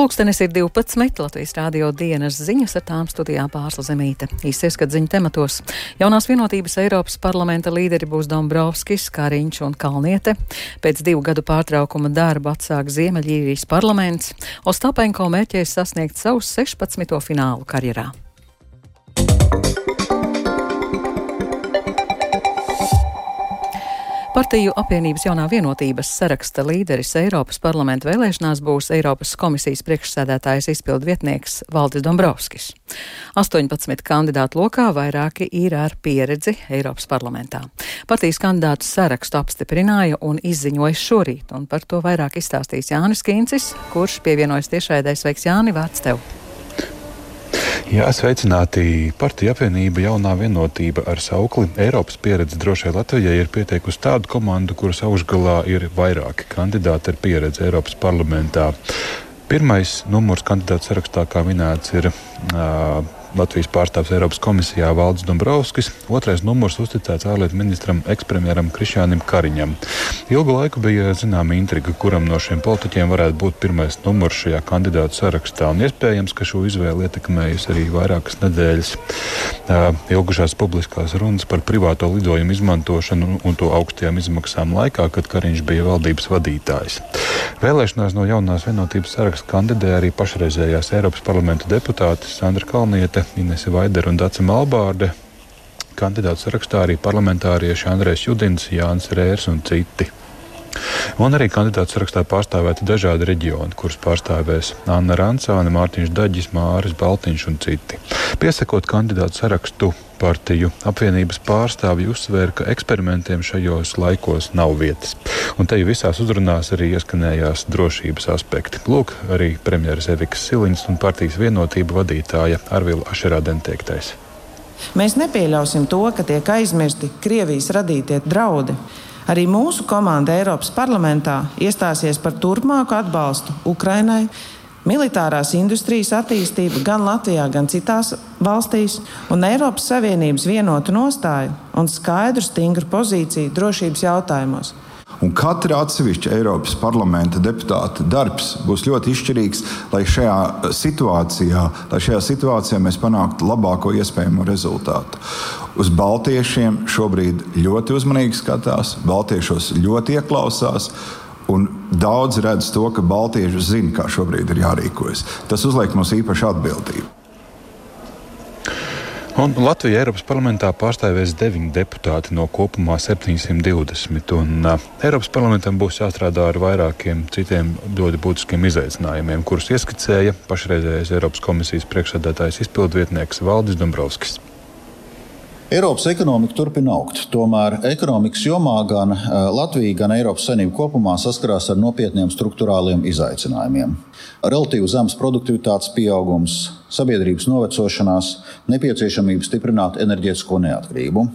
Pulkstenis ir 12. Latvijas rādio dienas ziņas ar tām studijā pārsla zemīte. Īsies, kad ziņu tematos. Jaunās vienotības Eiropas parlamenta līderi būs Dombrovskis, Kāriņš un Kalniete. Pēc divu gadu pārtraukuma darbu atsāk Ziemeļīrijas parlaments. Ostapenko mērķēs sasniegt savu 16. finālu karjerā. Partiju apvienības jaunā vienotības saraksta līderis Eiropas parlamenta vēlēšanās būs Eiropas komisijas priekšsēdētājs izpildu vietnieks Valdis Dombrovskis. 18 kandidātu lokā vairāki ir ar pieredzi Eiropas parlamentā. Partijas kandidātu sarakstu apstiprināja un izziņoja šorīt, un par to vairāk izstāstīs Jānis Kīncis, kurš pievienojas tiešraidē. Sveiks, Jāni, vārds tev! Jā, sveicināti. Partija apvienība jaunā vienotība ar saukli Eiropas pieredze drošai Latvijai ir pieteikusi tādu komandu, kuras augšgalā ir vairāki kandidāti ar pieredzi Eiropas parlamentā. Pirmais numurs kandidātu sarakstā, kā minēts, ir uh, Latvijas pārstāvs Eiropas komisijā Valdis Dombrovskis, otrais numurs uzticēts ārlietu ministram ekspremjeram Krišānam Kariņam. Ilgu laiku bija zināma intriga, kuram no šiem politiķiem varētu būt pirmais numurs šajā kandidātu sarakstā, un iespējams, ka šo izvēli ietekmējusi arī vairākas nedēļas ilgušās publiskās runas par privāto lidojumu izmantošanu un to augstajām izmaksām laikā, kad Kariņš bija valdības vadītājs. Vēlēšanās no jaunās vienotības saraksta kandidēja arī pašreizējās Eiropas parlamenta deputātes Sandra Kalniete Kalniete, Inese Vaidere un Dace Malbārde. Kandidātu sarakstā arī parlamentārieši Andrēs Judins, Jānis Rērs un citi. Un arī kandidātu sarakstā pārstāvēti dažādi reģioni, kurus pārstāvēs Anna Rancāne, Mārtiņš Daģis, Māris Baltiņš un citi. Piesakot kandidātu sarakstu partiju apvienības pārstāvji uzsvēra, ka eksperimentiem šajos laikos nav vietas. Un te visās uzrunās arī ieskanējās drošības aspekti. Lūk, arī premjeras Evikas Siliņas un partijas vienotība vadītāja Arvila Ašerādena teiktais. Mēs nepieļausim to, ka tiek aizmirsti Krievijas radītie draudi. Arī mūsu komanda Eiropas parlamentā iestāsies par turpmāku atbalstu Ukrainai, militārās industrijas attīstību gan Latvijā, gan citās valstīs, un Eiropas Savienības vienotu nostāju un skaidru, stingru pozīciju drošības jautājumos. Un katra atsevišķa Eiropas parlamenta deputāta darbs būs ļoti izšķirīgs, lai šajā situācijā, lai šajā situācijā mēs panāktu labāko iespējamo rezultātu. Uz Baltiešiem šobrīd ļoti uzmanīgi skatās, Baltiešos ļoti ieklausās. Un daudz redz to, ka Baltieši zina, kā šobrīd ir jārīkojas. Tas uzliek mums īpašu atbildību. Un Latvija Eiropas parlamentā pārstāvēs deviņi deputāti no kopumā 720. Un, uh, Eiropas parlamentam būs jāstrādā ar vairākiem citiem ļoti būtiskiem izaicinājumiem, kurus ieskicēja pašreizējais Eiropas komisijas priekšsēdētājs izpildvietnieks Valdis Dombrovskis. Eiropas ekonomika turpina augt. Tomēr ekonomikas jomā gan eh, Latvija, gan Eiropas Savienība kopumā saskarās ar nopietniem struktūrāliem izaicinājumiem. Relatīvi zems produktivitātes pieaugums, sabiedrības novecošanās, nepieciešamība stiprināt enerģētisko neatkarību.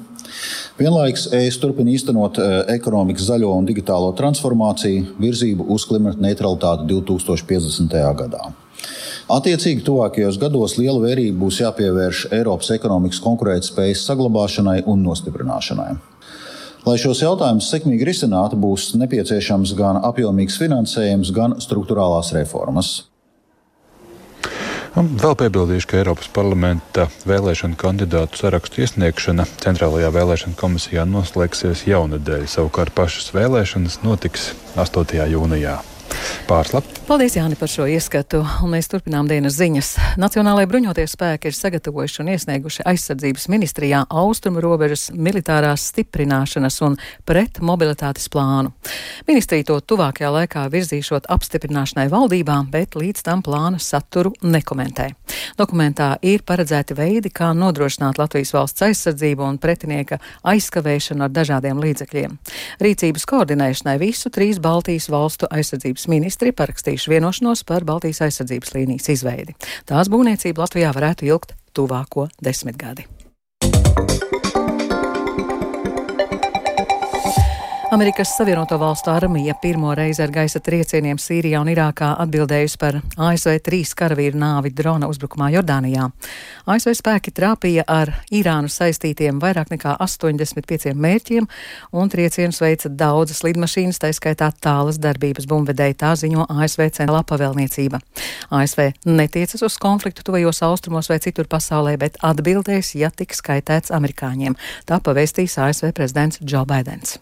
Vienlaikus ES turpina īstenot eh, ekonomikas zaļo un digitālo transformāciju, virzību uz klimata neutralitāti 2050. gadā. Attiecīgi, tuvākajos gados liela vērība būs jāpievērš Eiropas ekonomikas konkurētspējas saglabāšanai un nostiprināšanai. Lai šos jautājumus sekmīgi risinātu, būs nepieciešams gan apjomīgs finansējums, gan struktūrālās reformas. Vēl piebildīšu, ka Eiropas parlamenta vēlēšana kandidātu sarakstu iesniegšana Centrālajā vēlēšana komisijā noslēgsies jaunadēļ. Savukārt pašas vēlēšanas notiks 8. jūnijā. Pārslap. Paldies, Jāni, par šo ieskatu. Un mēs turpinām dienas ziņas. Nacionālajie bruņoties spēki ir sagatavojuši un iesnieguši aizsardzības ministrijā austrumu robežas militārās stiprināšanas un pretmobilitātes plānu. Ministrija to tuvākajā laikā virzīšot apstiprināšanai valdībā, bet līdz tam plāna saturu nekomentē. Dokumentā ir paredzēti veidi, kā nodrošināt Latvijas valsts aizsardzību un pretinieka aizskavēšanu ar dažādiem līdzekļiem. Rīcības koordinēšanai visu trīs Baltijas valstu aizsardzības ministri parakstījuši vienošanos par Baltijas aizsardzības līnijas izveidi. Tās būvniecība Latvijā varētu ilgt tuvāko desmitgadi. Amerikas Savienoto Valstu armija pirmo reizi ar gaisa triecieniem Sīrijā un Irākā atbildējusi par ASV trīs karavīru nāvi drona uzbrukumā Jordānijā. ASV spēki trāpīja ar Irānu saistītiem vairāk nekā 85 mērķiem, un triecienus veica daudzas lidmašīnas, tā skaitā tālas darbības bumbvedēji, tā ziņo ASV centrālā pavēlniecība. ASV netiecas uz konfliktu tuvajos austrumos vai citur pasaulē, bet atbildēs, ja tiks skaitēts amerikāņiem. Tā pavēstīs ASV prezidents Joe Bidenis.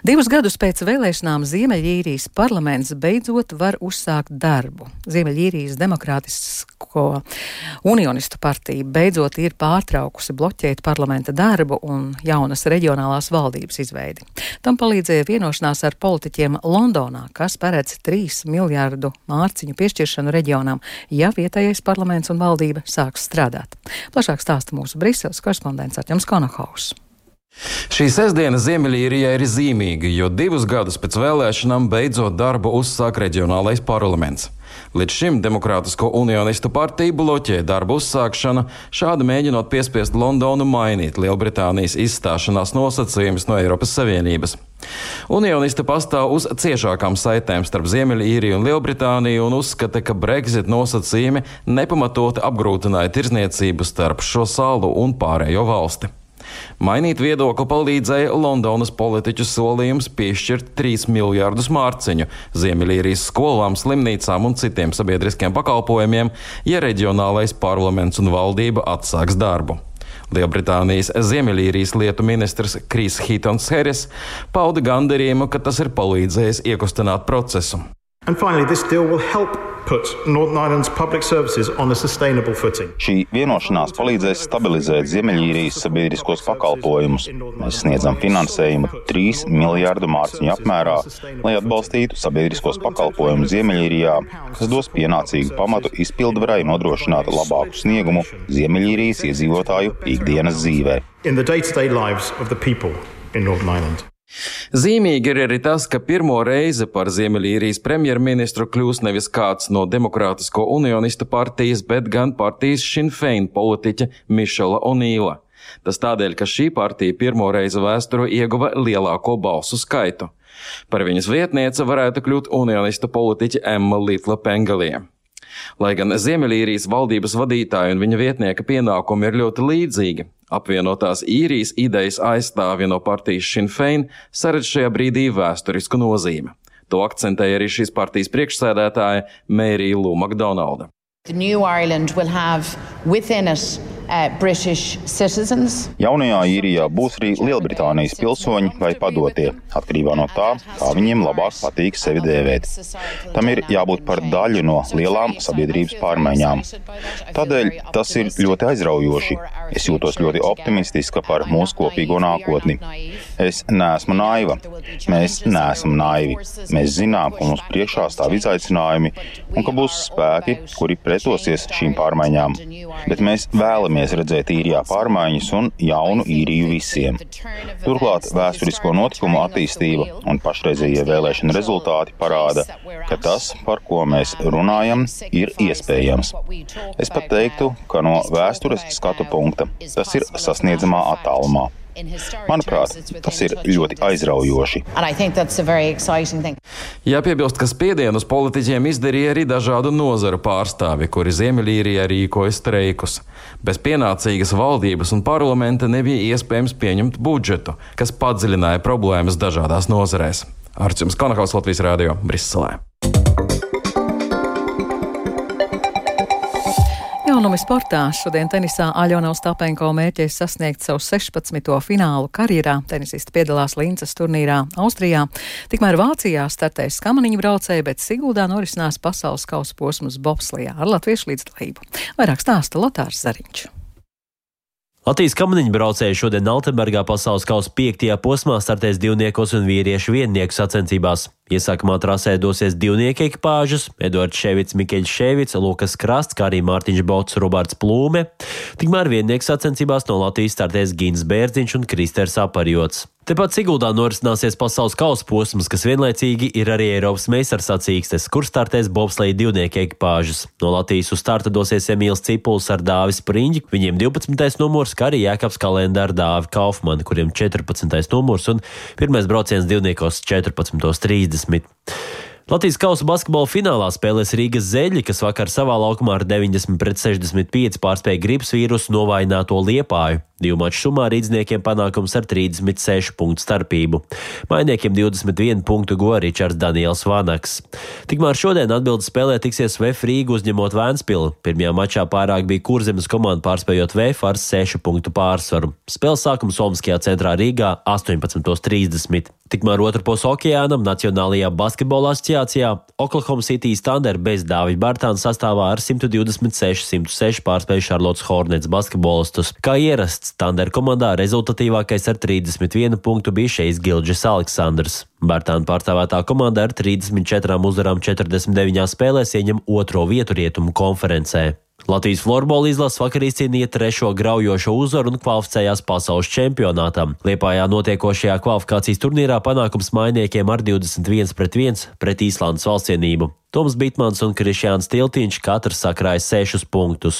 Divus gadus pēc vēlēšanām Ziemeļīrijas parlaments beidzot var uzsākt darbu. Ziemeļīrijas Demokrātisko unionistu partija beidzot ir pārtraukusi bloķēt parlamenta darbu un jaunas reģionālās valdības izveidi. Tam palīdzēja vienošanās ar politiķiem Londonā, kas paredz 3 miljārdu mārciņu piešķiršanu reģionam, ja vietējais parlaments un valdība sāks strādāt. Plašāk stāsta mūsu Briseles korespondents Arķems Konahaus. Šī sestdiena Ziemeļīrijai ir zīmīga, jo divus gadus pēc vēlēšanām beidzot darbu uzsāk reģionālais parlaments. Līdz šim Demokrātisko unionistu partija bloķēja darbu uzsākšanu, šādi mēģinot piespiest Londonu mainīt Lielbritānijas izstāšanās nosacījumus no Eiropas Savienības. Unionisti pastāv uz ciešākām saitēm starp Ziemeļīriju un Lielbritāniju un uzskata, ka Brexit nosacījumi nepamatoti apgrūtināja tirzniecību starp šo salu un pārējo valsti. Mainīt viedokli palīdzēja Londonas politiķu solījums piešķirt 3 miljārdus mārciņu Ziemeļīrijas skolām, slimnīcām un citiem sabiedriskiem pakalpojumiem, ja reģionālais parlaments un valdība atsāks darbu. Lielbritānijas Ziemeļīrijas lietu ministrs Kris Hitons Heris pauda gandarījumu, ka tas ir palīdzējis iekustināt procesu. And finally, this deal will help Šī vienošanās palīdzēs stabilizēt Ziemeļīrijas sabiedriskos pakalpojumus. Mēs sniedzam finansējumu 3 miljārdu mārciņu apmērā, lai atbalstītu sabiedriskos pakalpojumus Ziemeļīrijā, kas dos pienācīgu pamatu izpildvarai nodrošināt labāku sniegumu Ziemeļīrijas iedzīvotāju ikdienas dzīvē. In the day-to-day lives of the people in Northern Ireland. Zīmīgi ir arī tas, ka pirmo reizi par Ziemeļīrijas premjerministru kļūs nevis kāds no Demokrātisko unionistu partijas, bet gan partijas Sinn Fein politiķa Mišela Onīla. Tas tādēļ, ka šī partija pirmo reizi vēsturē ieguva lielāko balsu skaitu. Par viņas vietniece varētu kļūt unionistu politiķa Emma Litla Pengalie. Lai gan Ziemeļīrijas valdības vadītāja un viņa vietnieka pienākumi ir ļoti līdzīgi, apvienotās īrijas idejas aizstāvja no partijas Sinn Fein saredz šajā brīdī vēsturisku nozīmi. To akcentēja arī šīs partijas priekšsēdētāja Mērija Lū Makdonalda. The new Ireland will have within it Jaunajā īrijā būs arī Lielbritānijas pilsoņi vai padotie, atkarībā no tā, kā viņiem labāk patīk sevi dēvēt. Tam ir jābūt par daļu no lielām sabiedrības pārmaiņām. Tādēļ tas ir ļoti aizraujoši. Es jūtos ļoti optimistiska par mūsu kopīgo nākotni. Es neesmu naiva. Mēs neesam naivi. Mēs zinām, ka mums priekšā stāv izaicinājumi un ka būs spēki, kuri pretosies šīm pārmaiņām. Bet mēs vēlamies vēlamies redzēt īrijā pārmaiņas un jaunu īriju visiem. Turklāt vēsturisko notikumu attīstība un pašreizējie vēlēšana rezultāti parāda, ka tas, par ko mēs runājam, ir iespējams. Es pat teiktu, ka no vēstures skatu punkta tas ir sasniedzamā attālumā. Manuprāt, tas ir ļoti aizraujoši. Jāpiebilst, ka spiedienu uz politiķiem izdarīja arī dažādu nozaru pārstāvi, kuri Ziemeļīrijā rīkoja streikus. Bez pienācīgas valdības un parlamenta nebija iespējams pieņemt budžetu, kas padziļināja problēmas dažādās nozarēs. Arčuns Kanakaus Latvijas Rādio Briselē. Jaunumi sportā šodien tenisā Aļona Ostapenko mērķis sasniegt savu 16. finālu karjerā. Tenisista piedalās Līncas turnīrā Austrijā. Tikmēr Vācijā startēs skamaniņu braucēji, bet Siguldā norisinās pasaules kausa posms bobslijā ar latviešu līdzdalību. Vairāk stāsta Lotārs Zariņš. Latvijas kamaniņu braucēji šodien Altenbergā pasaules kausa piektajā posmā startēs divniekos un vīriešu viennieku sacensībās. Iesākumā trasē dosies divnieku ekipāžas - Edvards Ševits, Mikeļs Ševits, Lukas Krasts, kā arī Mārtiņš Bots, Roberts Plūme. Tikmēr viennieku sacensībās no Latvijas startēs Gins Bērziņš un Kristers Aparjots. Tepat Siguldā norisināsies pasaules kausa posms, kas vienlaicīgi ir arī Eiropas meistars sacīkstes, kur startēs bobsleja divnieku ekipāžas. No Latvijas uz starta dosies Emīls Cipuls ar Dāvis Priņģi, viņiem 12. numurs, kā arī Jēkabs Kalenda ar Dāvi Kaufmanu, kuriem 14. numurs un pirmais brauciens divniekos 14.30. Latvijas kausa basketbola finālā spēlēs Rīgas zeļi, kas vakar savā laukumā ar 90 pret 65 pārspēja gripas vīrusu novājināto liepāju. Divu maču summā rīdzniekiem panākums ar 36 punktu starpību. Mainiekiem 21 punktu go Ričards Daniels Vanaks. Tikmēr šodien atbildes spēlē tiksies VF Rīga uzņemot Vēnspilu. Pirmajā mačā pārāk bija Kurzemes komanda pārspējot VF ar 6 punktu pārsvaru. Spēles sākums Somskajā centrā Rīgā 18.30. Tikmēr otrpus okeānam Nacionālajā basketbola asociācijā Oklahoma City Thunder bez Dāvida Bartāna sastāvā ar 126-106 pārspēju Charlottes Hornets basketbolistus. Kā ierasts, Thunder komandā rezultatīvākais ar 31 punktu bija šeit Gilģis Aleksandrs. Bartāna pārstāvētā komanda ar 34 uzvarām 49 spēlēs ieņem otro vietu rietumu konferencē. Latvijas florbola izlase vakar izcīnīja trešo graujošo uzvaru un kvalificējās pasaules čempionātam. Liepājā notiekošajā kvalifikācijas turnīrā panākums mainiekiem ar 21 pret 1 pret Īslandes valstsienību. Toms Bitmans un Krišjāns Tiltiņš katrs sakrāja 6 punktus.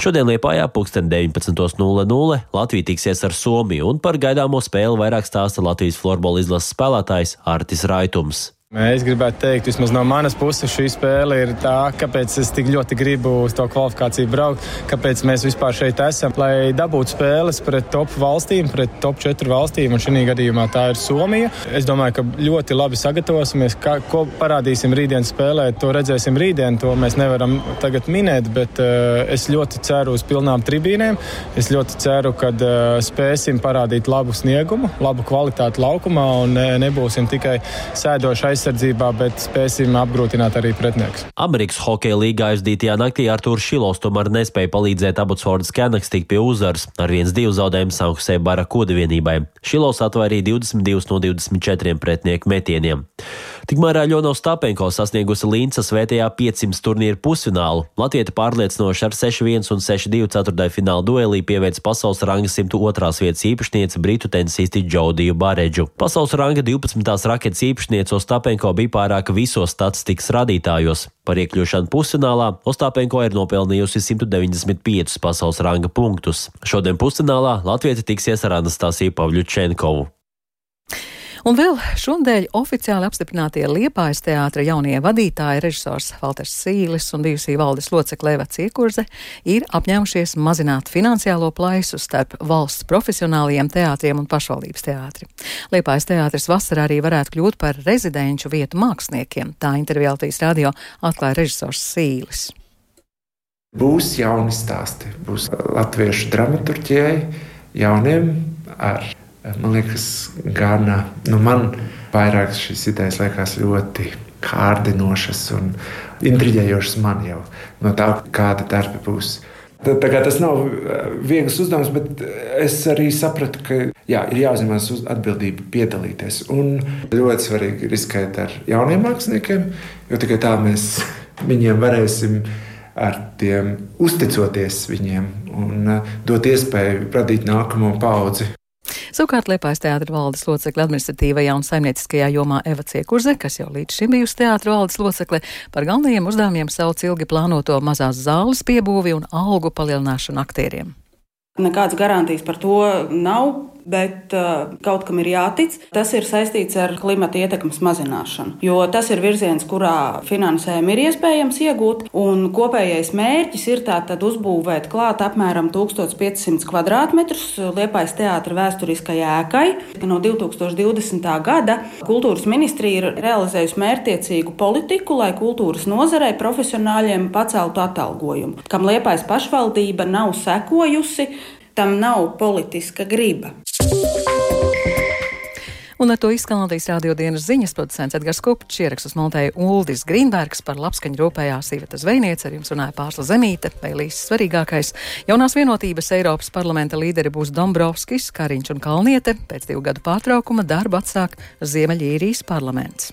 Šodien Liepājā pulksten 19.00 Latvija tiksies ar Somiju un par gaidāmo spēli vairāk stāsta Latvijas florbola izlases spēlētājs Artis Raitums. Es gribētu teikt, vismaz no manas puses, šī spēle ir tā, kāpēc es tik ļoti gribu uz to kvalifikāciju braukt, kāpēc mēs vispār šeit esam. Lai dabūtu spēles pret top valstīm, pret top 4 valstīm, un šī gadījumā tā ir Somija. Es domāju, ka ļoti labi sagatavosimies. Kā, ko parādīsim rītdienas spēlē, to redzēsim rītdien. To mēs nevaram tagad minēt, bet uh, es ļoti ceru uz pilnām tribīnēm. Es ļoti ceru, ka uh, spēsim parādīt labu sniegumu, labu kvalitāti laukumā un ne, nebūsim tikai sēdošais aizsardzībā, bet spēsim apgrūtināt arī pretinieks. Amerikas Hokeja līgā aizdītajā naktī Artūrs Šilovs tomēr nespēja palīdzēt Abutsfordas Kenaks tikt pie uzvaras ar 1-2 zaudējumu Sankusē Barakoda vienībai. Šilovs atvairīja 22 no 24 pretinieku metieniem. Tikmēr Aļona Ostapenko sasniegusi Līnca svētajā 500 turnīra pusfinālu. Latvieta pārliecinoši ar 6-1 un 6-2 ceturtajā fināla duelī pieveic pasaules ranga 102. vietas īpašnieci britu tenisisti Džodiju Bareģu. Pasaules ranga 12. raketas īpašniece Ostapenko bija pārāka visos statistikas rādītājos. Par iekļūšanu pusfinālā Ostāpenko ir nopelnījusi 195 pasaules ranga punktus. Šodien pusfinālā Latvija tiksies ar Anastasiju Pavļučenkovu. Un vēl šodien oficiāli apstiprinātie Liepājas teātra jaunie vadītāji, režisors Valters Sīlis un bijusī valdes locekle Eva Ciekurze ir apņēmušies mazināt finansiālo plaisu starp valsts profesionālajiem teātriem un pašvaldības teātri. Liepājas teātris vasarā arī varētu kļūt par rezidenču vietu māksliniekiem, tā intervijā Latvijas radio atklāja režisors Sīlis. Būs jauni stāsti, būs latviešu dramaturģijai, jauniem ar Man liekas, gan nu man vairāk šīs idejas liekas ļoti kārdinošas un intriģējošas man jau no tā, kāda darba būs. Tā, tā kā tas nav viegls uzdevums, bet es arī sapratu, ka jā, ir jāuzņemas atbildība piedalīties. Un ļoti svarīgi riskēt ar jauniem māksliniekiem, jo tikai tā mēs viņiem varēsim ar tiem uzticoties viņiem un dot iespēju radīt nākamo paudzi. Savukārt Liepājas teātra valdes locekle administratīvajā un saimnieciskajā jomā Eva Ciekurze, kas jau līdz šim bijusi teātra valdes locekle, par galvenajiem uzdevumiem sauc ilgi plānoto mazās zāles piebūvi un algu palielināšanu aktieriem. Nekādas garantijas par to nav bet uh, kaut kam ir jātic. Tas ir saistīts ar klimata ietekmes mazināšanu, jo tas ir virziens, kurā finansējumu ir iespējams iegūt. Kopējais mērķis ir tātad uzbūvēt klāt apmēram 1500 km2 Liepais teātra vēsturiskajai ēkai. No 2020. gada kultūras ministrija ir realizējusi mērķtiecīgu politiku, lai kultūras nozarei profesionāļiem paceltu atalgojumu, kam Liepais pašvaldība nav sekojusi tam nav politiska griba. Un ar to izskan Latvijas rādio dienas ziņas producents Edgars Kupčs, ierakstus montēja Uldis Grīnbergs, par labskaņu rūpējās Sīveta Zvejniece, ar jums runāja Pārsla Zemīte, vēlīs svarīgākais. Jaunās vienotības Eiropas parlamenta līderi būs Dombrovskis, Kariņš un Kalniete, pēc divu gadu pārtraukuma darbu atsāk Ziemeļīrijas parlaments.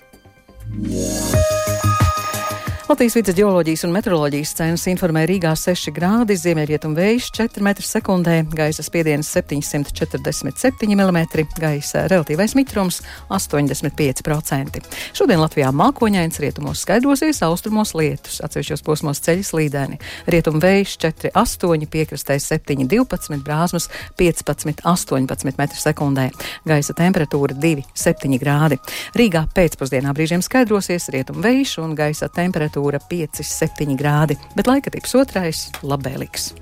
Latvijas vidas geoloģijas un meteoroloģijas centrs informē Rīgā 6 grādi, ziemeļrietum vējš 4 m2, gaisa spiediens 747 mm, gaisa relatīvais mitrums 85%. Šodien Latvijā mākoņains rietumos skaidrosies, austrumos lietus, atsevišķos posmos ceļš slīdēni. Rietum vējš 4, 8, piekrastē 7, 12, brāzmas 15, 18 m2, gaisa temperatūra 2, 7 grādi. Rīgā pēcpusdienā brīžiem skaidrosies, rietum vējš un gaisa temperatūra temperatūra 5-7 grādi, bet laika tips otrais - labvēlīgs.